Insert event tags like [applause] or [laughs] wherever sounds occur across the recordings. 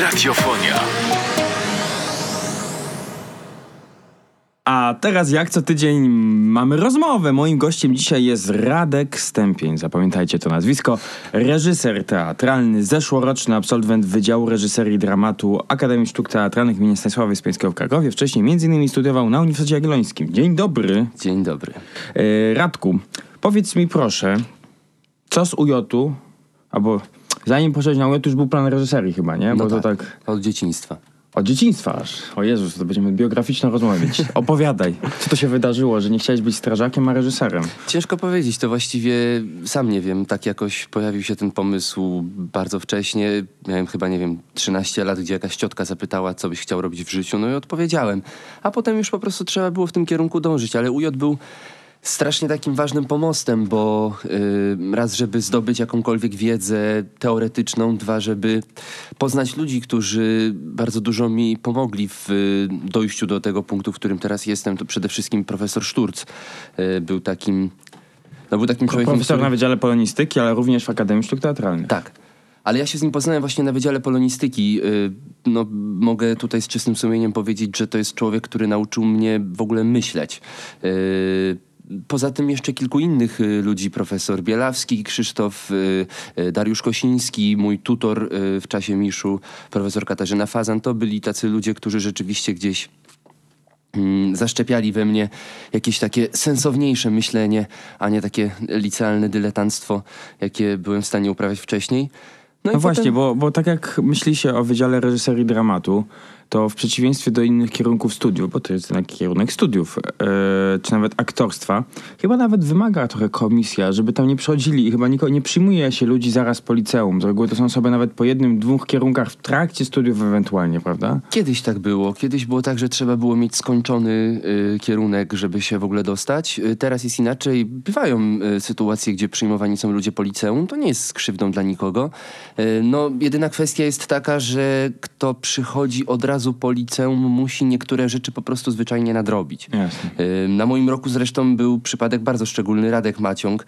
Radiofonia. A teraz jak co tydzień mamy rozmowę. Moim gościem dzisiaj jest Radek Stępień. Zapamiętajcie to nazwisko. Reżyser teatralny, zeszłoroczny absolwent Wydziału Reżyserii Dramatu Akademii Sztuk Teatralnych im. Stanisława Wyspiańskiego w Krakowie. Wcześniej między innymi studiował na Uniwersytecie Jagiellońskim. Dzień dobry. Dzień dobry. E, Radku, powiedz mi proszę, co z UJ-u, albo zanim poszedłeś na UJ, już był plan reżyserii chyba, nie? No Bo tak, to tak od dzieciństwa. od dzieciństwa aż. O Jezus, to będziemy biograficzną rozmowę mieć. [laughs] Opowiadaj, co to się wydarzyło, że nie chciałeś być strażakiem, a reżyserem? Ciężko powiedzieć, to właściwie sam nie wiem. Tak jakoś pojawił się ten pomysł bardzo wcześnie. Miałem chyba, nie wiem, 13 lat, gdzie jakaś ciotka zapytała, co byś chciał robić w życiu. No i odpowiedziałem. A potem już po prostu trzeba było w tym kierunku dążyć. Ale UJ był strasznie takim ważnym pomostem, bo y, raz, żeby zdobyć jakąkolwiek wiedzę teoretyczną, dwa, żeby poznać ludzi, którzy bardzo dużo mi pomogli w y, dojściu do tego punktu, w którym teraz jestem, to przede wszystkim profesor Szturc y, był takim, no był takim człowiekiem, Profesor który- na Wydziale Polonistyki, ale również w Akademii Sztuk Teatralnych. tak. Ale ja się z nim poznałem właśnie na Wydziale Polonistyki. Yy, No, mogę tutaj z czystym sumieniem powiedzieć, że to jest człowiek, który nauczył mnie w ogóle myśleć. Poza tym jeszcze kilku innych y, ludzi, profesor Bielawski, Krzysztof, y, y, Dariusz Kosiński, mój tutor w czasie Miszu, profesor Katarzyna Fazan, to byli tacy ludzie, którzy rzeczywiście gdzieś mm, zaszczepiali we mnie jakieś takie sensowniejsze myślenie, a nie takie licealne dyletanstwo, jakie byłem w stanie uprawiać wcześniej. No i właśnie, bo, bo tak jak myśli się o Wydziale Reżyserii Dramatu, to w przeciwieństwie do innych kierunków studiów, bo to jest jednak kierunek studiów, e, czy nawet aktorstwa, chyba nawet wymaga trochę komisja, żeby tam nie przychodzili i chyba niko, nie przyjmuje się ludzi zaraz po liceum. Z reguły to są osoby nawet po jednym, dwóch kierunkach w trakcie studiów ewentualnie, prawda? Kiedyś tak było. Kiedyś było tak, że trzeba było mieć skończony y, kierunek, żeby się w ogóle dostać. Y, teraz jest inaczej. Bywają y, sytuacje, gdzie przyjmowani są ludzie po liceum. To nie jest skrzywdą dla nikogo. No, jedyna kwestia jest taka, że kto przychodzi od razu po liceum, musi niektóre rzeczy po prostu zwyczajnie nadrobić. Jasne. Y, Na moim roku zresztą był przypadek bardzo szczególny. Radek Maciąg,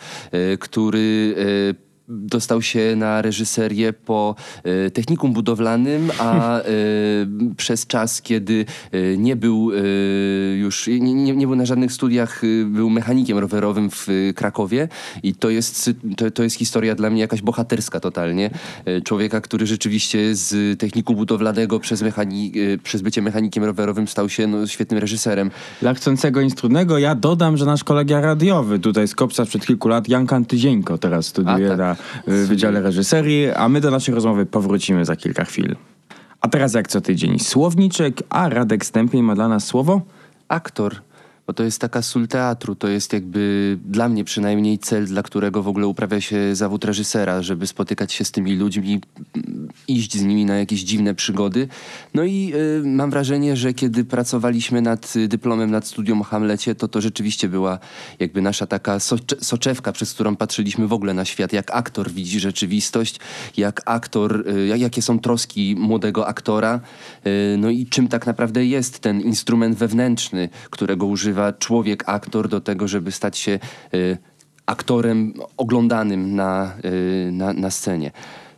y, który y, dostał się na reżyserię po y, technikum budowlanym, a y, [laughs] przez czas, kiedy y, nie był już, nie, nie, nie był na żadnych studiach, był mechanikiem rowerowym w Krakowie i to jest, to, to jest historia dla mnie jakaś bohaterska totalnie. Człowieka, który rzeczywiście z technikum budowlanego przez, mechani- przez bycie mechanikiem rowerowym stał się no, świetnym reżyserem. Dla chcącego instrumentnego ja dodam, że nasz kolega radiowy tutaj z Kopca sprzed kilku lat, Jan Kantyzieńko teraz studiuje A, tak. na y, Wydziale Reżyserii, a my do naszej rozmowy powrócimy za kilka chwil. A teraz jak co tydzień słowniczek, a Radek Stępień ma dla nas słowo? aktor, bo to jest taka sól teatru, to jest jakby dla mnie przynajmniej cel, dla którego w ogóle uprawia się zawód reżysera, żeby spotykać się z tymi ludźmi, iść z nimi na jakieś dziwne przygody. No i y, mam wrażenie, że kiedy pracowaliśmy nad dyplomem, nad studium o Hamlecie, to to rzeczywiście była jakby nasza taka socze, soczewka, przez którą patrzyliśmy w ogóle na świat, jak aktor widzi rzeczywistość, jak aktor, y, jak, jakie są troski młodego aktora, y, no i czym tak naprawdę jest ten instrument wewnętrzny, którego używa człowiek, aktor do tego, żeby stać się y, aktorem oglądanym na, y, na, na scenie.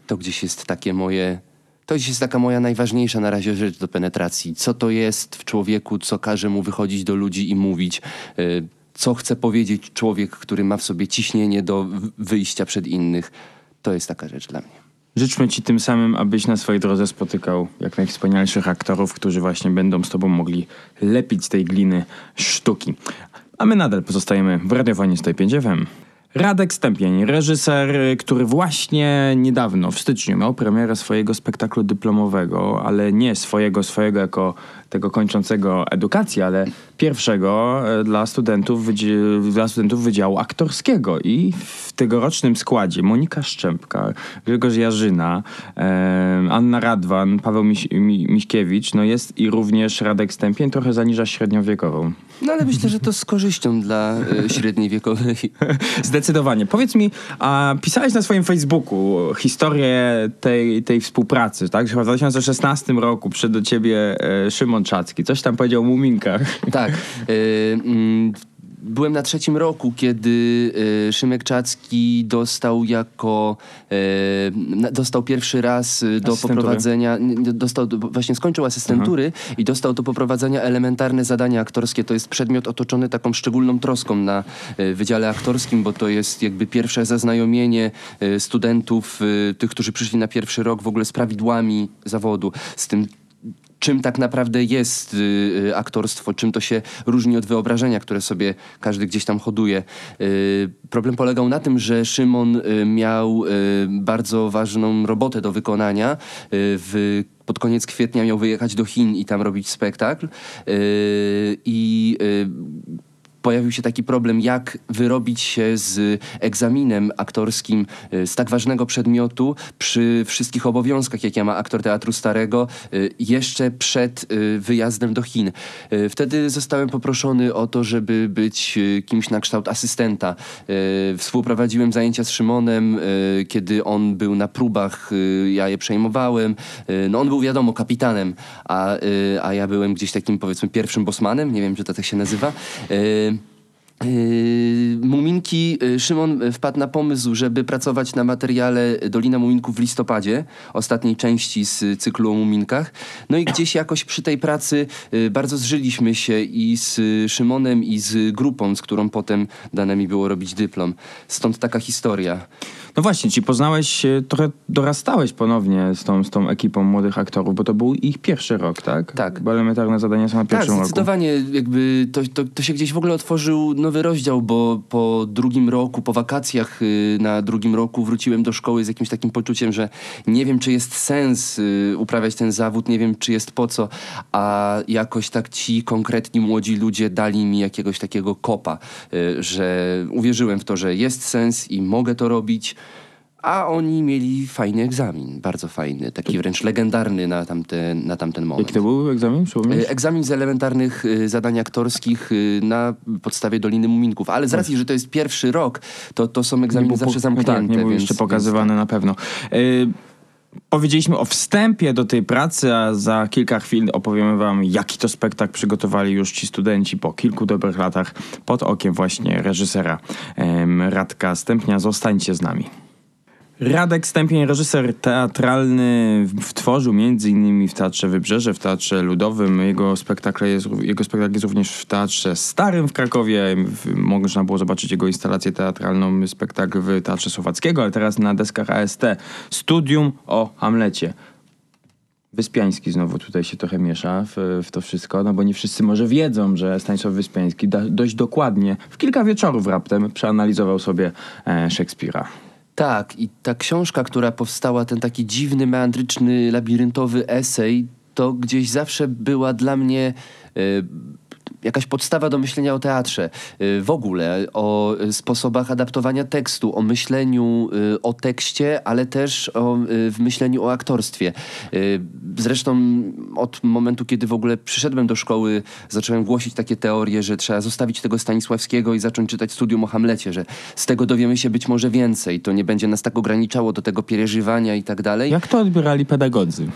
To gdzieś jest takie moje... To gdzieś jest taka moja najważniejsza na razie rzecz do penetracji. Co to jest w człowieku, co każe mu wychodzić do ludzi i mówić, y, co chce powiedzieć człowiek, który ma w sobie ciśnienie do wyjścia przed innych. To jest taka rzecz dla mnie. Życzmy ci tym samym, abyś na swojej drodze spotykał jak najwspanialszych aktorów, którzy właśnie będą z tobą mogli lepić z tej gliny sztuki. A my nadal pozostajemy w radiofonie 105 FM. Radek Stępień, reżyser, który właśnie niedawno, w styczniu, miał premierę swojego spektaklu dyplomowego, ale nie swojego, swojego jako tego kończącego edukację, ale pierwszego e, dla studentów, dla studentów Wydziału Aktorskiego. I w tegorocznym składzie Monika Szczępka, Grzegorz Jarzyna, e, Anna Radwan, Paweł Miś- Mi- Miśkiewicz, no jest i również Radek Stępień, trochę zaniża średniowiekową. No ale myślę, że to z korzyścią dla y, średniej wiekowej. Zdecydowanie. [laughs] Powiedz mi, a pisałeś na swoim Facebooku historię tej, tej współpracy, tak? Chyba w 2016 roku przyszedł do ciebie e, Szymon Czacki. Coś tam powiedział o muminkach. Tak. y, mm, byłem na trzecim roku, kiedy e, Szymek Czacki dostał jako, e, dostał pierwszy raz e, do poprowadzenia, dostał, do- właśnie skończył asystentury i dostał do poprowadzenia elementarne zadania aktorskie. To jest przedmiot otoczony taką szczególną troską na Wydziale Aktorskim, bo to jest jakby pierwsze zaznajomienie studentów, tych, którzy przyszli na pierwszy rok w ogóle z prawidłami zawodu, z tym czym tak naprawdę jest y, y, aktorstwo, czym to się różni od wyobrażenia, które sobie każdy gdzieś tam hoduje. Y, problem polegał na tym, że Szymon miał bardzo ważną robotę do wykonania. W pod koniec kwietnia miał wyjechać do Chin i tam robić spektakl. Y, I pojawił się taki problem, jak wyrobić się z egzaminem aktorskim y, z tak ważnego przedmiotu przy wszystkich obowiązkach, jakie ma aktor Teatru Starego, y, jeszcze przed y, wyjazdem do Chin. Wtedy zostałem poproszony o to, żeby być kimś na kształt asystenta. Współprowadziłem zajęcia z Szymonem, kiedy on był na próbach, ja je przejmowałem. No on był wiadomo kapitanem, a, a ja byłem gdzieś takim powiedzmy pierwszym bosmanem, nie wiem, czy to tak się nazywa. Et Y, Muminki, yy, Szymon yy, wpadł na pomysł, żeby pracować na materiale Dolina Muminków w listopadzie, ostatniej części z y, cyklu o Muminkach. No i gdzieś jakoś przy tej pracy yy, bardzo zżyliśmy się i z y, Szymonem, i z grupą, z którą potem dane mi było robić dyplom. Stąd taka historia. No właśnie, ci poznałeś, trochę dorastałeś ponownie z tą, z tą ekipą młodych aktorów, bo to był ich pierwszy rok, tak? Tak. Bo elementarne zadania są na Tak, pierwszym roku. zdecydowanie jakby to, to, to się gdzieś w ogóle otworzył nowy rozdział, bo po drugim roku, po wakacjach y, na drugim roku wróciłem do szkoły z jakimś takim poczuciem, że nie wiem, czy jest sens y, uprawiać ten zawód, nie wiem, czy jest po co, a jakoś tak ci konkretni młodzi ludzie dali mi jakiegoś takiego kopa, y, że uwierzyłem w to, że jest sens i mogę to robić. A oni mieli fajny egzamin, bardzo fajny, taki wręcz legendarny na tamten, na tamten moment. Jaki to był egzamin? E, Egzamin z elementarnych y, zadań aktorskich y, na podstawie Doliny Muminków. Ale z racji, że to jest pierwszy rok, to, to są egzaminy zawsze zamknięte. Tak, nie był więc, jeszcze więc pokazywany na pewno. Y, Powiedzieliśmy o wstępie do tej pracy, a za kilka chwil opowiemy wam, jaki to spektakl przygotowali już ci studenci po kilku dobrych latach pod okiem właśnie reżysera Radka Stępnia. Zostańcie z nami. Radek Stępień, reżyser teatralny, wtworzył innymi w Teatrze Wybrzeże, w Teatrze Ludowym. Jego spektakl jest, jego spektakl jest również w Teatrze Starym w Krakowie. Można było zobaczyć jego instalację teatralną, spektakl w Teatrze Słowackiego, ale teraz na deskach AST. Studium o Hamlecie. Wyspiański znowu tutaj się trochę miesza w, w to wszystko, no bo nie wszyscy może wiedzą, że Stanisław Wyspiański da, dość dokładnie, w kilka wieczorów raptem, przeanalizował sobie e, Szekspira. Tak, i ta książka, która powstała, ten taki dziwny, meandryczny, labiryntowy esej, to gdzieś zawsze była dla mnie e, jakaś podstawa do myślenia o teatrze. E, w ogóle, o sposobach adaptowania tekstu, o myśleniu e, o tekście, ale też o, e, w myśleniu o aktorstwie. Zresztą od momentu, kiedy w ogóle przyszedłem do szkoły, zacząłem głosić takie teorie, że trzeba zostawić tego Stanisławskiego i zacząć czytać studium o Hamlecie, że z tego dowiemy się być może więcej. To nie będzie nas tak ograniczało do tego przeżywania i tak dalej. Jak to odbierali pedagodzy?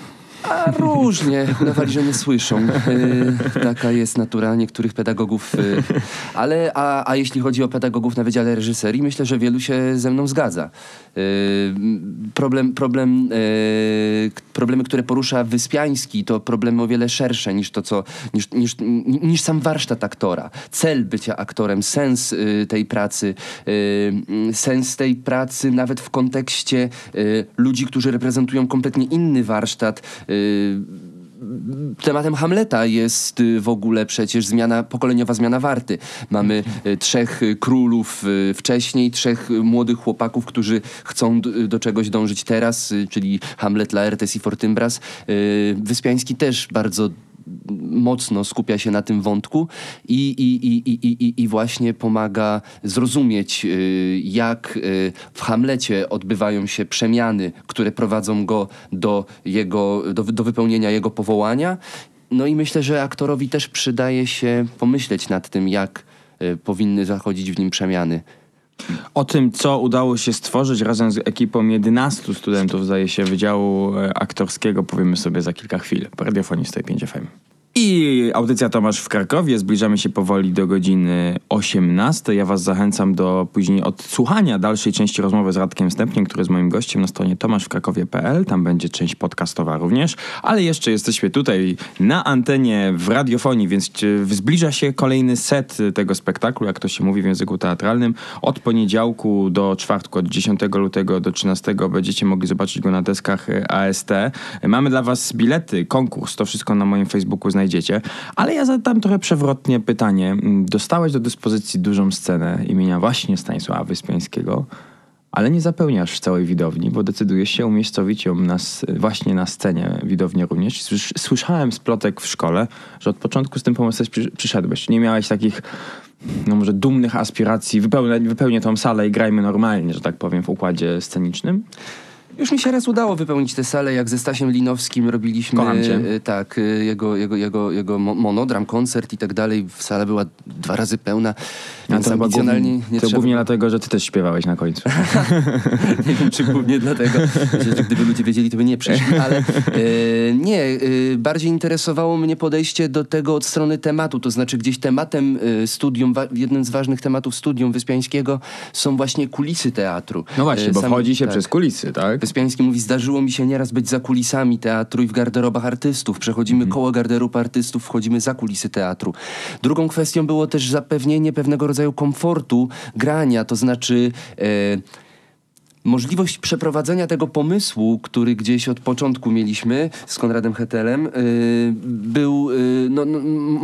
A różnie, udawali, że nie słyszą. Y, taka jest natura niektórych pedagogów. Y, ale, a, a jeśli chodzi o pedagogów na Wydziale Reżyserii, myślę, że wielu się ze mną zgadza. Y, problem, problem, problemy, które porusza Wyspiański, to problemy o wiele szersze niż to, co, niż, niż, niż sam warsztat aktora. Cel bycia aktorem, sens tej pracy, sens tej pracy nawet w kontekście ludzi, którzy reprezentują kompletnie inny warsztat. Y, Tematem Hamleta jest y, w ogóle przecież zmiana, pokoleniowa zmiana warty. Mamy y, trzech królów wcześniej, trzech młodych chłopaków, którzy chcą do czegoś dążyć teraz, czyli Hamlet, Laertes i Fortinbras. Y, Wyspiański też bardzo mocno skupia się na tym wątku i, i, i, i, i, i właśnie pomaga zrozumieć, y, jak y, w Hamlecie odbywają się przemiany, które prowadzą go do, jego, do, do wypełnienia jego powołania. No i myślę, że aktorowi też przydaje się pomyśleć nad tym, jak y, powinny zachodzić w nim przemiany. O tym, co udało się stworzyć razem z ekipą 11 studentów, zdaje się, Wydziału e, Aktorskiego, powiemy sobie za kilka chwil. W radiofonii 105 FM. I audycja Tomasz w Krakowie. Zbliżamy się powoli do godziny 18. Ja Was zachęcam do później odsłuchania dalszej części rozmowy z Radkiem Wstępnym, który jest moim gościem na stronie tomaszwkrakowie.pl. Tam będzie część podcastowa również. Ale jeszcze jesteśmy tutaj na antenie w radiofonii, więc zbliża się kolejny set tego spektaklu, jak to się mówi w języku teatralnym. Od poniedziałku do czwartku, od 10 lutego do 13 będziecie mogli zobaczyć go na deskach AST. Mamy dla Was bilety, konkurs, to wszystko na moim Facebooku znajdziecie. Ale ja zadam trochę przewrotnie pytanie. Dostałeś do dyspozycji dużą scenę imienia właśnie Stanisława Wyspiańskiego, ale nie zapełniasz całej widowni, bo decydujesz się umiejscowić ją na, właśnie na scenie widowni również. Słyszałem z plotek w szkole, że od początku z tym pomysłem przyszedłeś. Nie miałeś takich no może dumnych aspiracji, wypełnię, wypełnię tą salę i grajmy normalnie, że tak powiem, w układzie scenicznym? Już mi się raz udało wypełnić tę salę, jak ze Stasiem Linowskim robiliśmy Kocham cię. E, tak, e, jego, jego, jego, jego monodram, koncert i tak dalej. Sala była dwa razy pełna. Więc to ambicjonalnie głównie, nie to trzeba... głównie dlatego, że ty też śpiewałeś na końcu. [laughs] nie wiem, czy głównie dlatego, że gdyby ludzie wiedzieli, to by nie przyszli, ale e, nie. Bardziej interesowało mnie podejście do tego od strony tematu, to znaczy gdzieś tematem studium, jednym z ważnych tematów studium Wyspiańskiego są właśnie kulisy teatru. No właśnie, bo Sam, wchodzi się tak. przez kulisy, tak? Wyspiański mówi, zdarzyło mi się nieraz być za kulisami teatru i w garderobach artystów. Przechodzimy mm. koło garderób artystów, wchodzimy za kulisy teatru. Drugą kwestią było też zapewnienie pewnego rodzaju komfortu grania, to znaczy... E, możliwość przeprowadzenia tego pomysłu, który gdzieś od początku mieliśmy z Konradem Hetelem, yy, był, yy, no, no,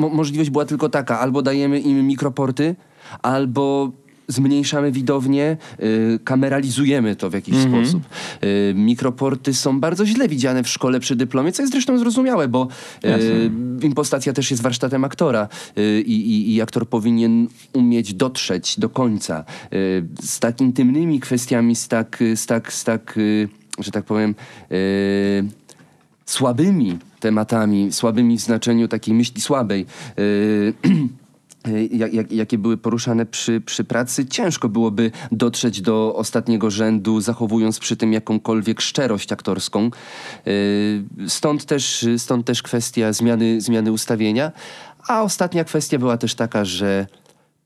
możliwość była tylko taka, albo dajemy im mikroporty, albo zmniejszamy widownię, y, kameralizujemy to w jakiś mm -hmm. sposób. Y, mikroporty są bardzo źle widziane w szkole przy dyplomie, co jest zresztą zrozumiałe, bo y, impostacja też jest warsztatem aktora y, i, i, aktor powinien umieć dotrzeć do końca. Y, z tak intymnymi kwestiami, z tak, z tak, z tak y, że tak powiem, słabymi tematami, słabymi w znaczeniu takiej myśli słabej. [clears throat] jak, jak, jakie były poruszane przy, przy pracy, ciężko byłoby dotrzeć do ostatniego rzędu, zachowując przy tym jakąkolwiek szczerość aktorską. Y, stąd też, stąd też kwestia zmiany, zmiany ustawienia. A ostatnia kwestia była też taka, że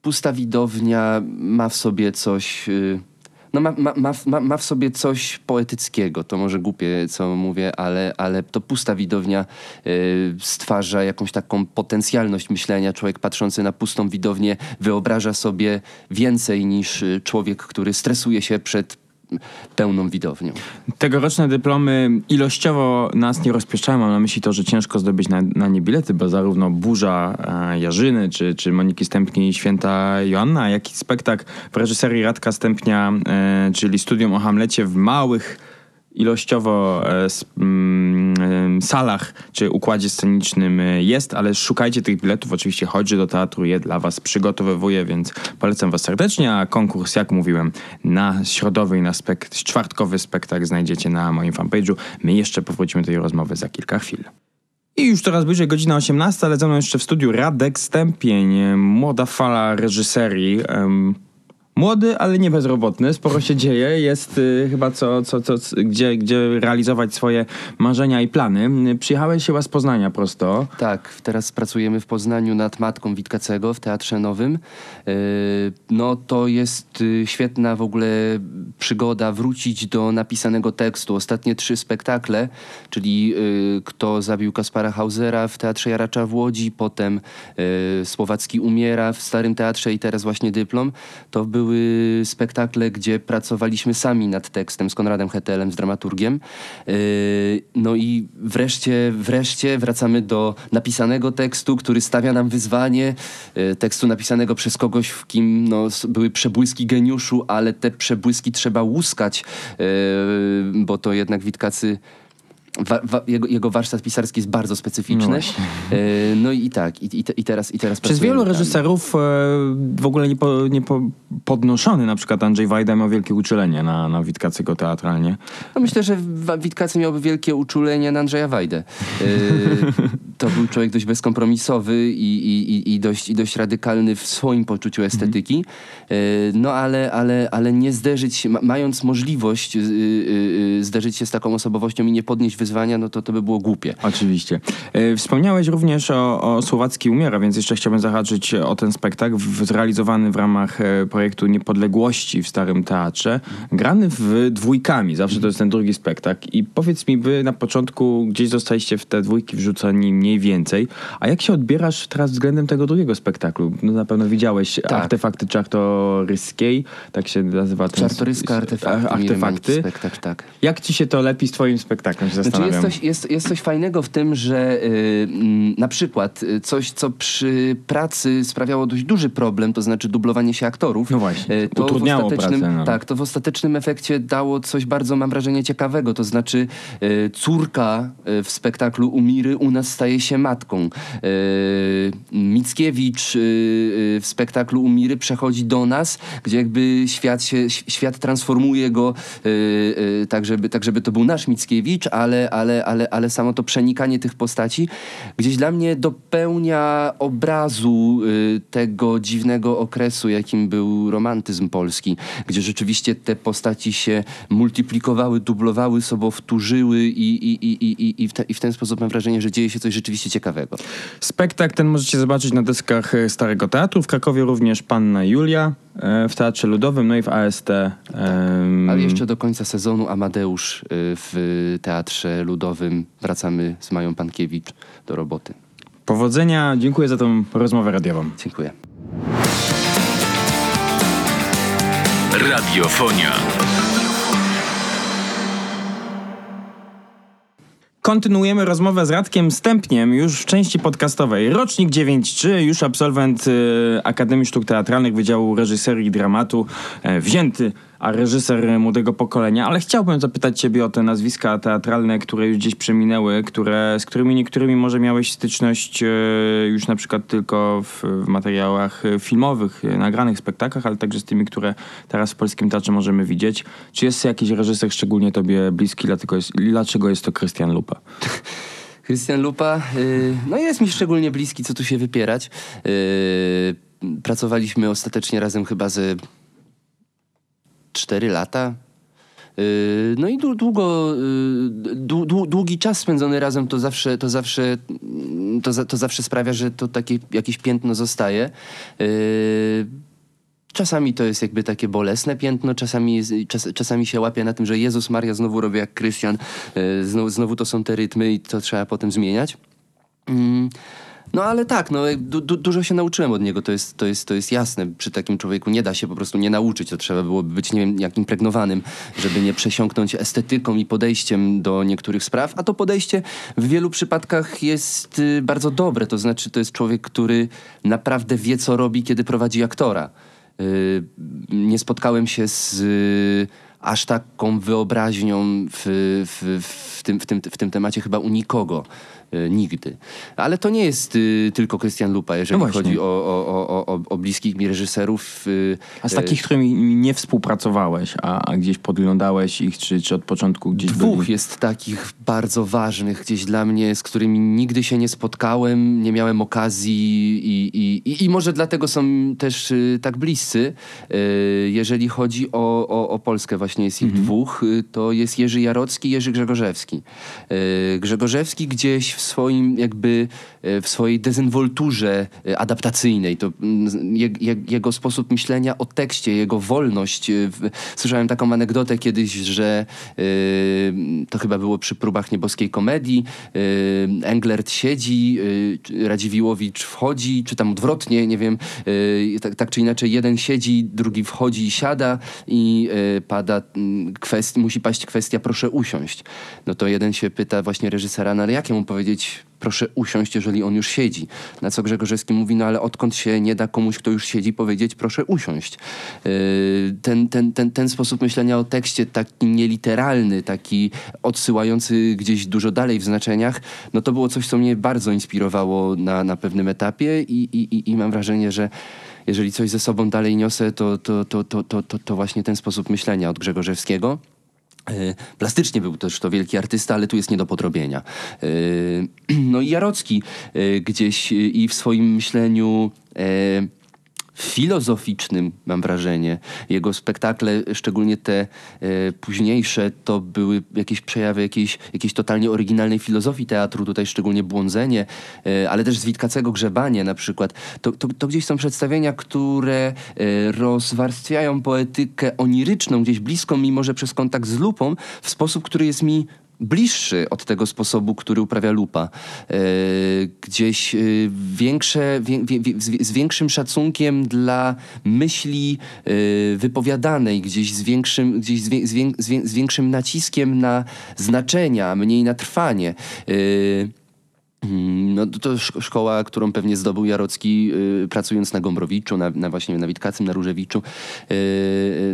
pusta widownia ma w sobie coś y, no ma, ma, ma, ma w sobie coś poetyckiego. To może głupie, co mówię, ale, ale to pusta widownia y, stwarza jakąś taką potencjalność myślenia. Człowiek patrzący na pustą widownię wyobraża sobie więcej niż y, człowiek, który stresuje się przed pełną widownią. Tegoroczne dyplomy ilościowo nas nie rozpieszczają. Mam na myśli to, że ciężko zdobyć na, na nie bilety, bo zarówno Burza e, Jarzyny, czy, czy Moniki Stępni Święta Joanna, jak i spektakl w reżyserii Radka Stępnia, e, czyli studium o Hamlecie w małych ilościowo e, mm, salach czy układzie scenicznym e, jest, ale szukajcie tych biletów. Oczywiście chodź do teatru, je dla was przygotowywuję, więc polecam was serdecznie, a konkurs, jak mówiłem, na środowy i na spekt czwartkowy spektakl znajdziecie na moim fanpage'u. My jeszcze powrócimy do tej rozmowy za kilka chwil. I już coraz bliżej godzina 18, ale ze mną jeszcze w studiu Radek Stępień, młoda fala reżyserii. Um, Młody, ale nie bezrobotny, sporo się dzieje, jest y, chyba co, co, co, gdzie, gdzie realizować swoje marzenia i plany. Przyjechałeś chyba z Poznania prosto. Tak, teraz pracujemy w Poznaniu nad Matką Witkacego w Teatrze Nowym. Y, no to jest y, świetna w ogóle przygoda wrócić do napisanego tekstu. Ostatnie trzy spektakle, czyli y, Kto zabił Kaspara Hausera w Teatrze Jaracza w Łodzi, potem y, Słowacki umiera w Starym Teatrze i teraz właśnie dyplom, to były były spektakle, gdzie pracowaliśmy sami nad tekstem z Konradem Hetelem, z dramaturgiem. Yy, no i wreszcie, wreszcie wracamy do napisanego tekstu, który stawia nam wyzwanie. Yy, tekstu napisanego przez kogoś, w kim no, były przebłyski geniuszu, ale te przebłyski trzeba łuskać, yy, bo to jednak Witkacy Wa, wa, jego, jego, warsztat pisarski jest bardzo specyficzny. No, e, no i, i tak, i, i, teraz i teraz Przez wielu reżyserów e, w ogóle nie, po, nie po, podnoszony, na przykład Andrzej Wajda miał wielkie uczulenie na, na Witkacego teatralnie. No myślę, że Witkacy miałby wielkie uczulenie na Andrzeja Wajdę. E, [laughs] to był człowiek dość bezkompromisowy i, i, i, dość, i dość radykalny w swoim poczuciu estetyki. no ale, ale, ale nie zderzyć się, mając możliwość zderzyć się z taką osobowością i nie podnieść wyzwania, no to to by było głupie. Oczywiście. E, Wspomniałeś również o, o Słowacki Umiera, więc jeszcze chciałbym zahaczyć o ten spektakl w, zrealizowany w ramach e, projektu Niepodległości w Starym Teatrze, grany w dwójkami, zawsze to jest ten drugi spektakl. I powiedz mi, wy na początku gdzieś zostaliście w te dwójki wrzucani mniej więcej, a jak się odbierasz teraz względem tego drugiego spektaklu? No na pewno widziałeś Tak. artefakty czartoryskiej, tak się nazywa ten... Czartoryska artefakty. artefakty. Spektakl, tak. Jak ci się to lepi z twoim spektaklem, się Znaczy jest, coś, jest, jest coś fajnego w tym, że y, mm, na przykład y, coś, co przy pracy sprawiało dość duży problem, to znaczy dublowanie się aktorów. No właśnie, y, to w utrudniało ostatecznym, pracę, no. Tak, to w ostatecznym efekcie dało coś bardzo, mam wrażenie, ciekawego. To znaczy y, córka w spektaklu Umiry u nas staje się matką. Mickiewicz w spektaklu Umiry przechodzi do nas, gdzie jakby świat, się, świat transformuje go tak, żeby, tak, żeby to był nasz Mickiewicz, ale, ale, ale, ale samo to przenikanie tych postaci gdzieś dla mnie dopełnia obrazu y, tego dziwnego okresu, jakim był romantyzm polski, gdzie rzeczywiście te postaci się multiplikowały, dublowały, sobowtórzyły i, i, i, i, i, w te, i w ten sposób mam wrażenie, że dzieje się coś rzeczywiście ciekawego. Spektakl ten możecie zobaczyć na deskach e, Starego Teatru. W Krakowie również Panna Julia e, w Teatrze Ludowym, no i w AST. em, Ale jeszcze do końca sezonu Amadeusz y, w Teatrze Ludowym wracamy z Mają Pankiewicz do roboty. Powodzenia, dziękuję za tą rozmowę radiową. Dziękuję. Radiofonia. Kontynuujemy rozmowę z Radkiem Stępniem już w części podcastowej. Rocznik 9.3, już absolwent e, Akademii Sztuk Teatralnych Wydziału Reżyserii i Dramatu, e, wzięty, a reżyser młodego pokolenia, ale chciałbym zapytać ciebie o te nazwiska teatralne, które już gdzieś przeminęły, które, z którymi niektórymi może miałeś styczność e, już na przykład tylko w, w materiałach e, filmowych, e, nagranych spektaklach, ale także z tymi, które teraz w polskim teatrze możemy widzieć. Czy jest jakiś reżyser szczególnie tobie bliski, dlatego jest, dlaczego jest to Krystian Lupa? [laughs] Krystian Lupa, y, no jest mi szczególnie bliski, co tu się wypierać. Pracowaliśmy ostatecznie razem chyba ze 4 lata. Y, No i dłu- długo, y, dłu- dłu- długi czas spędzony razem to zawsze, to zawsze, mm, to, to zawsze sprawia, że to takie jakieś piętno zostaje. Y, Czasami to jest jakby takie bolesne piętno, czasami, czas, czasami się łapie na tym, że Jezus Maria znowu robi jak Krystian, znowu, znowu to są te rytmy i to trzeba potem zmieniać. Mm, No ale tak, no, du, du, dużo się nauczyłem od niego, to jest, to, jest, to jest jasne. Przy takim człowieku nie da się po prostu nie nauczyć, to trzeba byłoby być, nie wiem, jak impregnowanym, żeby nie przesiąknąć estetyką i podejściem do niektórych spraw, a to podejście w wielu przypadkach jest y, bardzo dobre, to znaczy to jest człowiek, który naprawdę wie, co robi, kiedy prowadzi aktora. Y, nie spotkałem się z y, aż taką wyobraźnią w, w, w, tym, w, tym, w tym temacie chyba u nikogo. Y, Nigdy. Ale to nie jest y, tylko Krystian Lupa, jeżeli No chodzi o, o, o, o, bliskich mi reżyserów. y, A z y, takich, którymi nie współpracowałeś, a, a gdzieś podglądałeś ich, czy, czy od początku gdzieś Dwóch byli? jest takich bardzo ważnych gdzieś dla mnie, z którymi nigdy się nie spotkałem, nie miałem okazji i, i, i, może dlatego są też tak bliscy. Jeżeli chodzi o, o, o Polskę, właśnie jest ich dwóch, y, to jest Jerzy Jarocki i Jerzy Grzegorzewski. Grzegorzewski gdzieś w swoim jakby, y, w swojej dezynwolturze y, adaptacyjnej, to mm, je, je, jego sposób myślenia o tekście, jego wolność. w- Słyszałem taką anegdotę kiedyś, że to chyba było przy próbach nieboskiej komedii. Englert siedzi, Radziwiłowicz wchodzi, czy tam odwrotnie, nie wiem. Tak, tak czy inaczej, jeden siedzi, drugi wchodzi i siada i pada musi paść kwestia proszę usiąść. No to jeden się pyta właśnie reżysera, no ale jak mu powiedzieć proszę usiąść, jeżeli on już siedzi. Na co Grzegorzewski mówi, no ale odkąd się nie da komuś, kto już siedzi, powiedzieć proszę usiąść. Yy, Ten, ten, ten, ten sposób myślenia o tekście, taki nieliteralny, taki odsyłający gdzieś dużo dalej w znaczeniach, no to było coś, co mnie bardzo inspirowało na, na pewnym etapie i, i, i- i mam wrażenie, że jeżeli coś ze sobą dalej niosę, to, to, to, to, to, to, to właśnie ten sposób myślenia od Grzegorzewskiego. E, Plastycznie był też to wielki artysta, ale tu jest nie do podrobienia. E, [clears throat] No i Jarocki e, gdzieś i w swoim myśleniu filozoficznym, mam wrażenie. Jego spektakle, szczególnie te e, późniejsze, to były jakieś przejawy jakiejś, jakiejś totalnie oryginalnej filozofii teatru, tutaj szczególnie Błądzenie, e, ale też z Grzebanie na przykład. To, to, to gdzieś są przedstawienia, które e, rozwarstwiają poetykę oniryczną, gdzieś bliską, mimo że przez kontakt z lupą, w sposób, który jest mi bliższy od tego sposobu, który uprawia lupa. E, gdzieś e, większe, wie, wie, z większym szacunkiem dla myśli e, wypowiadanej, gdzieś z większym, gdzieś z, wie, z, z większym naciskiem na znaczenia, mniej na trwanie. Mm, no to szkoła, którą pewnie zdobył Jarocki yy, pracując na Gombrowiczu, na, na, właśnie na Witkacym, na Różewiczu. Yy,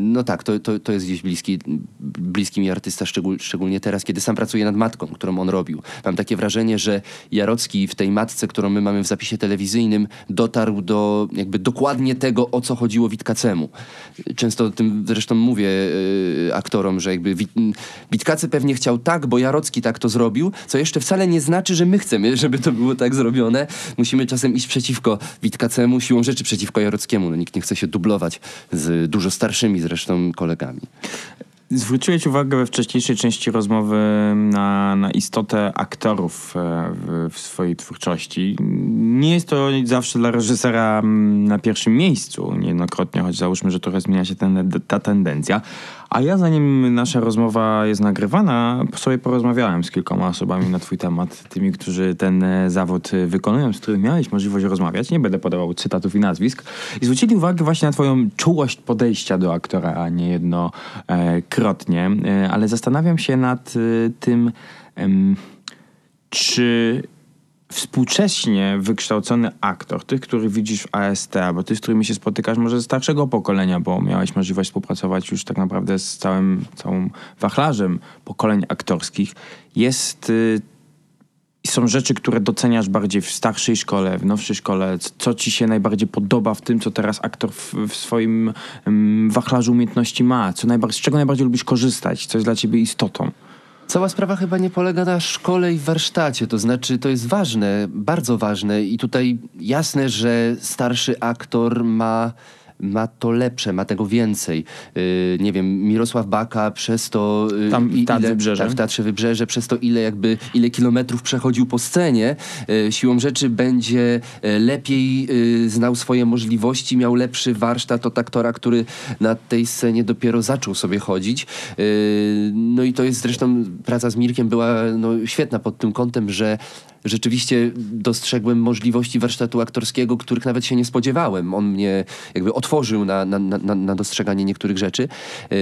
no tak, to, to, to jest gdzieś bliski, bliski mi artysta, szczegól, szczególnie teraz, kiedy sam pracuje nad matką, którą on robił. Mam takie wrażenie, że Jarocki w tej matce, którą my mamy w zapisie telewizyjnym, dotarł do jakby dokładnie tego, o co chodziło Witkacemu. Często o tym zresztą mówię yy, aktorom, że jakby Witkacy pewnie chciał tak, bo Jarocki tak to zrobił, co jeszcze wcale nie znaczy, że my chcemy żeby to było tak zrobione. Musimy czasem iść przeciwko Witkacemu, siłą rzeczy przeciwko Jarockiemu. No, nikt nie chce się dublować z dużo starszymi zresztą kolegami. Zwróciłeś uwagę we wcześniejszej części rozmowy na, na istotę aktorów e, w, w, swojej twórczości. Nie jest to zawsze dla reżysera mm, na pierwszym miejscu, niejednokrotnie, choć załóżmy, że trochę zmienia się ten, ta tendencja, a ja zanim nasza rozmowa jest nagrywana, sobie porozmawiałem z kilkoma osobami na twój temat, tymi, którzy ten e, zawód e, wykonują, z którymi miałeś możliwość rozmawiać. Nie będę podawał cytatów i nazwisk. I zwrócili uwagę właśnie na twoją czułość podejścia do aktora, a nie jednokrotnie. E, ale zastanawiam się nad tym, czy współcześnie wykształcony aktor, tych, których widzisz w AST, albo tych, z którymi się spotykasz może ze starszego pokolenia, bo miałeś możliwość współpracować już tak naprawdę z całym, całym wachlarzem pokoleń aktorskich, jest... Y, są rzeczy, które doceniasz bardziej w starszej szkole, w nowszej szkole? Co ci się najbardziej podoba w tym, co teraz aktor w, w swoim um, wachlarzu umiejętności ma? Co najbardziej, z czego najbardziej lubisz korzystać? Co jest dla ciebie istotą? Cała sprawa chyba nie polega na szkole i warsztacie, to znaczy to jest ważne, bardzo ważne i tutaj jasne, że starszy aktor ma ma to lepsze, ma tego więcej. Yy, nie wiem, Mirosław Baka przez to... Yy, Tam w Teatrze Wybrzeże. Tak, w Teatrze Wybrzeże, przez to ile jakby, ile kilometrów przechodził po scenie, yy, siłą rzeczy będzie yy, lepiej yy, znał swoje możliwości, miał lepszy warsztat od aktora, który na tej scenie dopiero zaczął sobie chodzić. Yy, no i to jest zresztą, praca z Mirkiem była no, świetna pod tym kątem, że rzeczywiście dostrzegłem możliwości warsztatu aktorskiego, których nawet się nie spodziewałem. On mnie jakby otworzył na, na, na, na dostrzeganie niektórych rzeczy. Yy,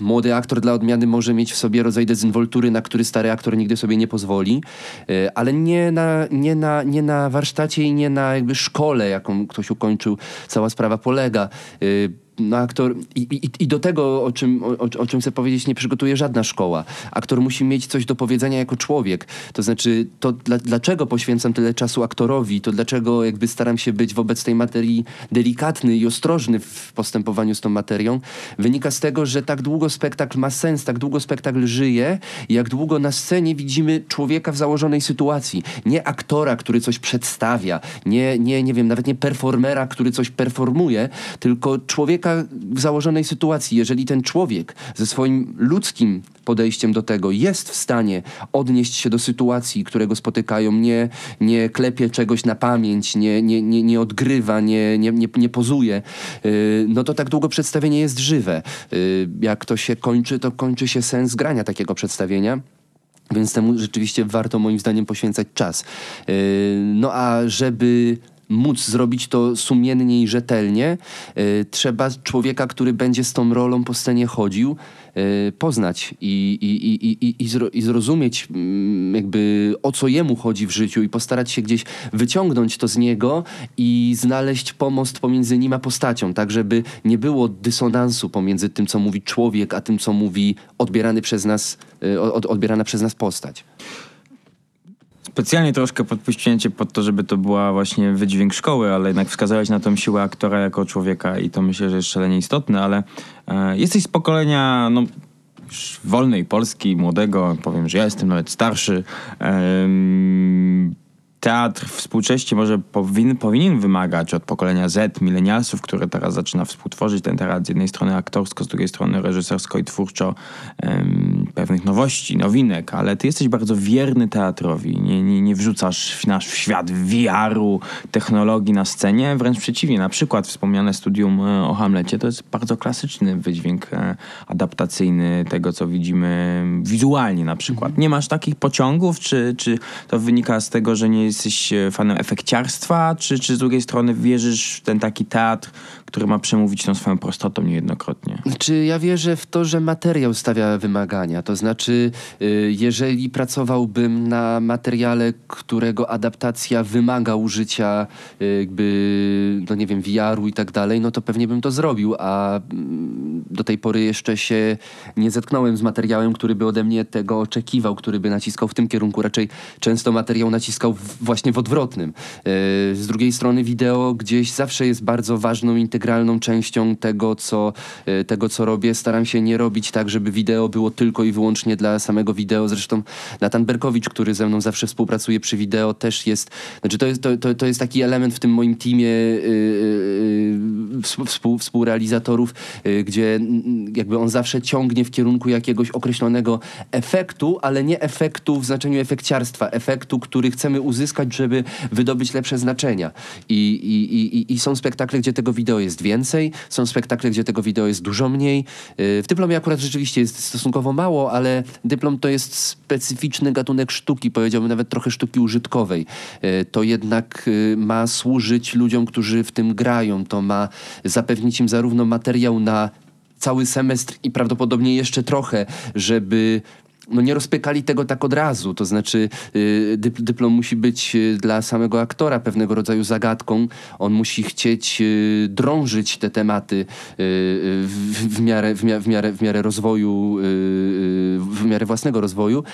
młody aktor dla odmiany może mieć w sobie rodzaj dezynwoltury, na który stary aktor nigdy sobie nie pozwoli, yy, ale nie na, nie, na, nie na warsztacie i nie na jakby szkole, jaką ktoś ukończył, cała sprawa polega. Yy, no aktor i, i, i, do tego, o czym, o, o, czym chcę powiedzieć, nie przygotuje żadna szkoła. Aktor musi mieć coś do powiedzenia jako człowiek. To znaczy, to dla, dlaczego poświęcam tyle czasu aktorowi, to dlaczego jakby staram się być wobec tej materii delikatny i ostrożny w postępowaniu z tą materią, wynika z tego, że tak długo spektakl ma sens, tak długo spektakl żyje, jak długo na scenie widzimy człowieka w założonej sytuacji. Nie aktora, który coś przedstawia, nie, nie, nie wiem, nawet nie performera, który coś performuje, tylko człowieka w założonej sytuacji, jeżeli ten człowiek ze swoim ludzkim podejściem do tego jest w stanie odnieść się do sytuacji, które go spotykają, nie, nie klepie czegoś na pamięć, nie, nie, nie, nie odgrywa, nie, nie, nie, nie pozuje, yy, no to tak długo przedstawienie jest żywe. Yy, jak to się kończy, to kończy się sens grania takiego przedstawienia. Więc temu rzeczywiście warto moim zdaniem poświęcać czas. Yy, no a żeby móc zrobić to sumiennie i rzetelnie, y, trzeba człowieka, który będzie z tą rolą po scenie chodził, y, poznać i, i, i, i, zro, i zrozumieć mm, jakby o co jemu chodzi w życiu i postarać się gdzieś wyciągnąć to z niego i znaleźć pomost pomiędzy nim a postacią, tak żeby nie było dysonansu pomiędzy tym, co mówi człowiek, a tym, co mówi odbierany przez nas, y, od, odbierana przez nas postać. Specjalnie troszkę podpuściłem cię pod to, żeby to była właśnie wydźwięk szkoły, ale jednak wskazałeś na tą siłę aktora jako człowieka i to myślę, że jest szalenie istotne, ale e, jesteś z pokolenia, no wolnej Polski, młodego, powiem, że ja jestem nawet starszy. teatr współcześnie może powin, powinien wymagać od pokolenia Z, milenialsów, które teraz zaczyna współtworzyć ten teatr z jednej strony aktorsko, z drugiej strony reżysersko i twórczo pewnych nowości, nowinek, ale ty jesteś bardzo wierny teatrowi. Nie, nie, nie wrzucasz nasz w świat VR-u, technologii na scenie, wręcz przeciwnie. Na przykład wspomniane studium e, o Hamlecie to jest bardzo klasyczny wydźwięk e, adaptacyjny tego, co widzimy wizualnie na przykład. Nie masz takich pociągów, czy, czy to wynika z tego, że nie jesteś e, fanem efekciarstwa, czy, czy z drugiej strony wierzysz w ten taki teatr, który ma przemówić tą swoją prostotą niejednokrotnie? Czy ja wierzę w to, że materiał stawia wymagania? To znaczy, y, jeżeli pracowałbym na materiale, którego adaptacja wymaga użycia y, jakby, no nie wiem, VR-u i tak dalej, no to pewnie bym to zrobił, a mm, do tej pory jeszcze się nie zetknąłem z materiałem, który by ode mnie tego oczekiwał, który by naciskał w tym kierunku. Raczej często materiał naciskał właśnie w odwrotnym. Y, Z drugiej strony wideo gdzieś zawsze jest bardzo ważną, integralną częścią tego, co, y, tego, co robię. Staram się nie robić tak, żeby wideo było tylko i wyłącznie dla samego wideo. Zresztą Natan Berkowicz, który ze mną zawsze współpracuje przy wideo, też jest, znaczy to jest, to, to, to jest taki element w tym moim teamie yy, współ, współ, współrealizatorów, yy, gdzie jakby on zawsze ciągnie w kierunku jakiegoś określonego efektu, ale nie efektu w znaczeniu efekciarstwa, efektu, który chcemy uzyskać, żeby wydobyć lepsze znaczenia. I, i, i, i są spektakle, gdzie tego wideo jest więcej, są spektakle, gdzie tego wideo jest dużo mniej. Yy, W dyplomie akurat rzeczywiście jest stosunkowo mało, ale dyplom to jest specyficzny gatunek sztuki, powiedziałbym nawet trochę sztuki użytkowej. Yy, To jednak yy, ma służyć ludziom, którzy w tym grają. To ma zapewnić im zarówno materiał na cały semestr i prawdopodobnie jeszcze trochę, żeby no nie rozpykali tego tak od razu. To znaczy y, dyp- dyplom musi być y, dla samego aktora pewnego rodzaju zagadką. On musi chcieć y, drążyć te tematy w, miarę, w, mia- w, miarę, w miarę rozwoju, w miarę własnego rozwoju.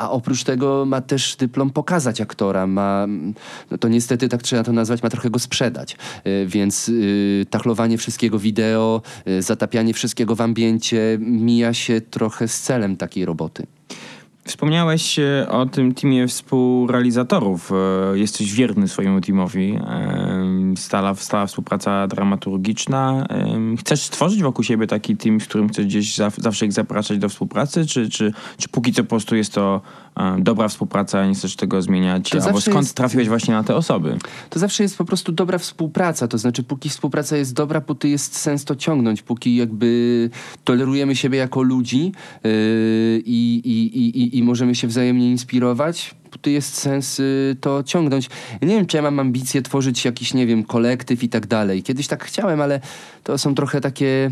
A oprócz tego ma też dyplom pokazać aktora, ma, no to niestety tak trzeba to nazwać, ma trochę go sprzedać. E, Więc y, tachlowanie wszystkiego wideo, y, zatapianie wszystkiego w ambiencie mija się trochę z celem takiej roboty. Wspomniałeś e, o tym teamie współrealizatorów. E, Jesteś wierny swojemu teamowi. E, Stala, stała współpraca dramaturgiczna. Chcesz stworzyć wokół siebie taki team, w którym chcesz gdzieś zaw- zawsze ich zapraszać do współpracy? Czy, czy, czy póki co po prostu jest to dobra współpraca, nie chcesz tego zmieniać? To Albo skąd jest- trafiłeś właśnie na te osoby? To zawsze jest po prostu dobra współpraca. To znaczy, póki współpraca jest dobra, póki jest sens to ciągnąć, póki jakby tolerujemy siebie jako ludzi yy, i, i, i, i, możemy się wzajemnie inspirować, póki jest sens yy, to ciągnąć. Ja nie wiem, czy ja mam ambicje tworzyć jakiś, nie wiem, kolektyw i tak dalej. Kiedyś tak chciałem, ale to są trochę takie.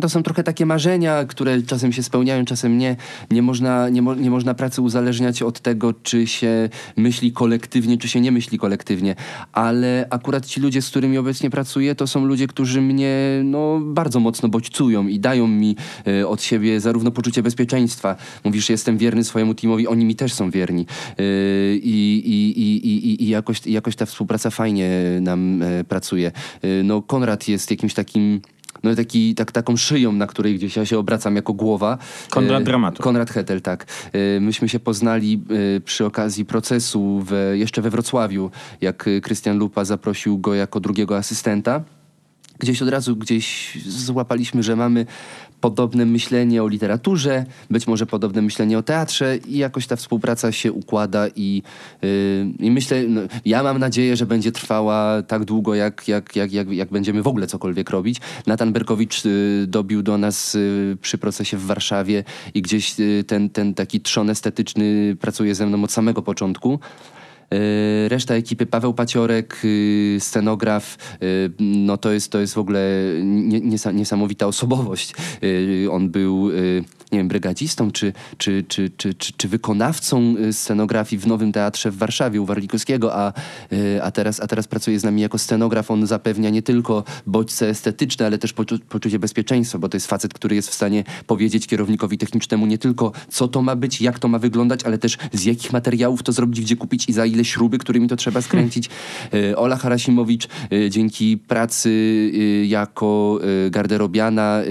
To są trochę takie marzenia, które czasem się spełniają, czasem nie. Nie można, nie, mo, nie można pracy uzależniać od tego, czy się myśli kolektywnie, czy się nie myśli kolektywnie. Ale akurat ci ludzie, z którymi obecnie pracuję, to są ludzie, którzy mnie no, bardzo mocno bodźcują i dają mi e, od siebie zarówno poczucie bezpieczeństwa. Mówisz, że jestem wierny swojemu teamowi, oni mi też są wierni. E, I, i, i, i, jakoś, jakoś ta współpraca fajnie nam e, pracuje. No, Konrad jest jakimś takim no taki, tak, taką szyją, na której gdzieś ja się obracam jako głowa. Konrad E, dramaturg. Konrad Hetel, tak. E, Myśmy się poznali e, przy okazji procesu w, jeszcze we Wrocławiu, jak Krystian Lupa zaprosił go jako drugiego asystenta. Gdzieś od razu gdzieś złapaliśmy, że mamy podobne myślenie o literaturze, być może podobne myślenie o teatrze i jakoś ta współpraca się układa i, yy, i myślę, no, ja mam nadzieję, że będzie trwała tak długo, jak, jak, jak, jak, jak będziemy w ogóle cokolwiek robić. Natan Berkowicz yy, dobił do nas yy, przy procesie w Warszawie i gdzieś yy, ten, ten taki trzon estetyczny pracuje ze mną od samego początku. Yy, Reszta ekipy, Paweł Paciorek, yy, scenograf, yy, no to jest, to jest w ogóle nie, niesa- niesamowita osobowość. On był, nie wiem, brygadzistą czy, czy, czy, czy, czy, wykonawcą scenografii w Nowym Teatrze w Warszawie u Warlikowskiego, a, a, teraz, a teraz pracuje z nami jako scenograf. On zapewnia nie tylko bodźce estetyczne, ale też poczu- poczucie bezpieczeństwa, bo to jest facet, który jest w stanie powiedzieć kierownikowi technicznemu nie tylko co to ma być, jak to ma wyglądać, ale też z jakich materiałów to zrobić, gdzie kupić i za ile ile śruby, którymi to trzeba skręcić. E, Ola Harasimowicz e, dzięki pracy e, jako garderobiana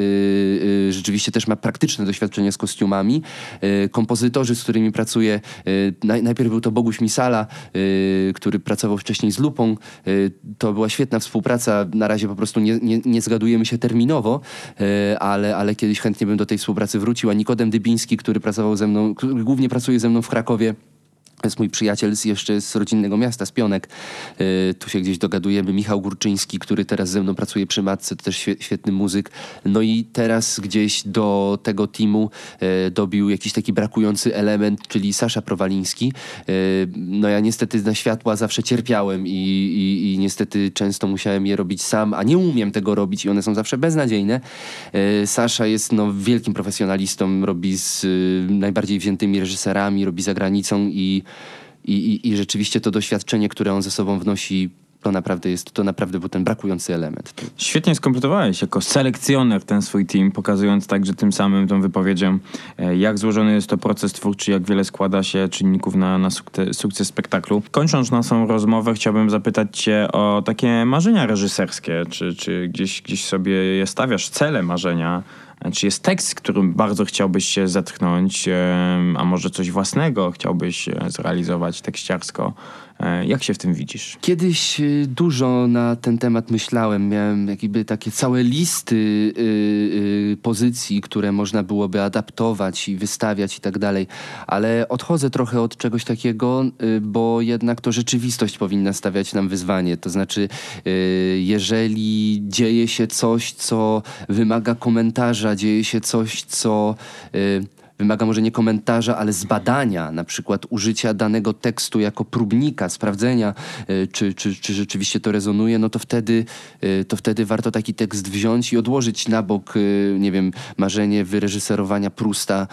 rzeczywiście też ma praktyczne doświadczenie z kostiumami. Kompozytorzy, z którymi pracuję, e, naj, najpierw był to Boguś Misala, który pracował wcześniej z Lupą. To była świetna współpraca. Na razie po prostu nie, nie, nie zgadujemy się terminowo, ale, ale kiedyś chętnie bym do tej współpracy wrócił. A Nikodem Dybiński, który pracował ze mną, głównie pracuje ze mną w Krakowie, jest mój przyjaciel z, jeszcze z rodzinnego miasta, z Pionek. Yy, tu się gdzieś dogadujemy. Michał Górczyński, który teraz ze mną pracuje przy Matce, to też świe, świetny muzyk. No i teraz gdzieś do tego teamu yy, dobił jakiś taki brakujący element, czyli Sasza Prowaliński. Yy, no ja niestety na światła zawsze cierpiałem i, i, i niestety często musiałem je robić sam, a nie umiem tego robić i one są zawsze beznadziejne. Sasza jest no, wielkim profesjonalistą, robi z najbardziej wziętymi reżyserami, robi za granicą i i, i, I rzeczywiście to doświadczenie, które on ze sobą wnosi, to naprawdę jest, to naprawdę był ten brakujący element. Świetnie skompletowałeś jako selekcjoner ten swój team, pokazując także tym samym tą wypowiedzią, e, jak złożony jest to proces twórczy, jak wiele składa się czynników na, na sukte- sukces spektaklu. Kończąc naszą rozmowę, chciałbym zapytać cię o takie marzenia reżyserskie. Czy, czy gdzieś, gdzieś sobie je stawiasz, cele marzenia? Czy jest tekst, którym bardzo chciałbyś się zetknąć, a może coś własnego chciałbyś e, zrealizować tekściarsko? E, Jak się w tym widzisz? Kiedyś y, dużo na ten temat myślałem. Miałem jakby takie całe listy y, pozycji, które można byłoby adaptować i wystawiać i tak dalej. Ale odchodzę trochę od czegoś takiego, bo jednak to rzeczywistość powinna stawiać nam wyzwanie. To znaczy, jeżeli dzieje się coś, co wymaga komentarza, dzieje się coś, co... wymaga może nie komentarza, ale zbadania, na przykład użycia danego tekstu jako próbnika, sprawdzenia, y, czy, czy, czy rzeczywiście to rezonuje, no to wtedy, y, to wtedy warto taki tekst wziąć i odłożyć na bok, y, nie wiem, marzenie wyreżyserowania Prusta,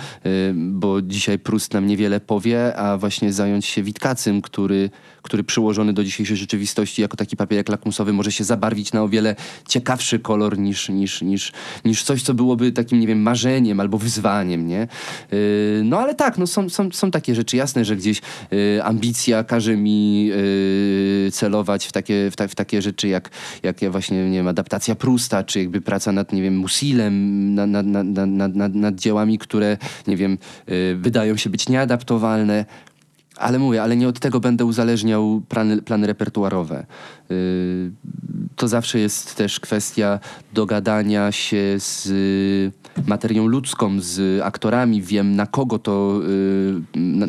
bo dzisiaj Prust nam niewiele powie, a właśnie zająć się Witkacym, który, który przyłożony do dzisiejszej rzeczywistości jako taki papierek lakmusowy może się zabarwić na o wiele ciekawszy kolor niż, niż, niż, niż coś, co byłoby takim, nie wiem, marzeniem albo wyzwaniem, nie? Yy, No ale tak, no są, są, są takie rzeczy jasne, że gdzieś yy, ambicja każe mi yy, celować w takie, w, ta, w takie rzeczy jak, jak ja właśnie, nie wiem, adaptacja Prusta, czy jakby praca nad, nie wiem, Musilem, nad, nad, nad, nad, nad, dziełami, które, nie wiem, yy, wydają się być nieadaptowalne. Ale mówię, ale nie od tego będę uzależniał plany, plany repertuarowe. Yy, to zawsze jest też kwestia dogadania się z materią ludzką, z aktorami. Wiem, na kogo to, y, na,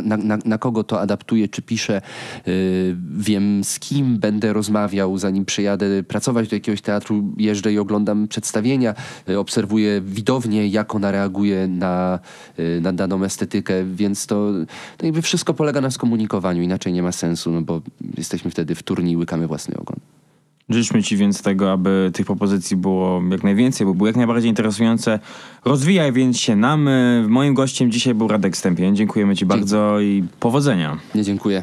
na, na, na, kogo to adaptuję, czy piszę. Y, wiem, z kim będę rozmawiał, zanim przyjadę pracować do jakiegoś teatru. Jeżdżę i oglądam przedstawienia, y, obserwuję widownię, jak ona reaguje na, na daną estetykę, więc to, to jakby wszystko polega na skomunikowaniu, inaczej nie ma sensu, no bo jesteśmy wtedy wtórni i łykamy własny ogon. Życzmy Ci więc tego, aby tych propozycji było jak najwięcej, bo były jak najbardziej interesujące. Rozwijaj więc się nam. Moim gościem dzisiaj był Radek Stępień. Dziękujemy Ci bardzo i powodzenia. Nie dziękuję.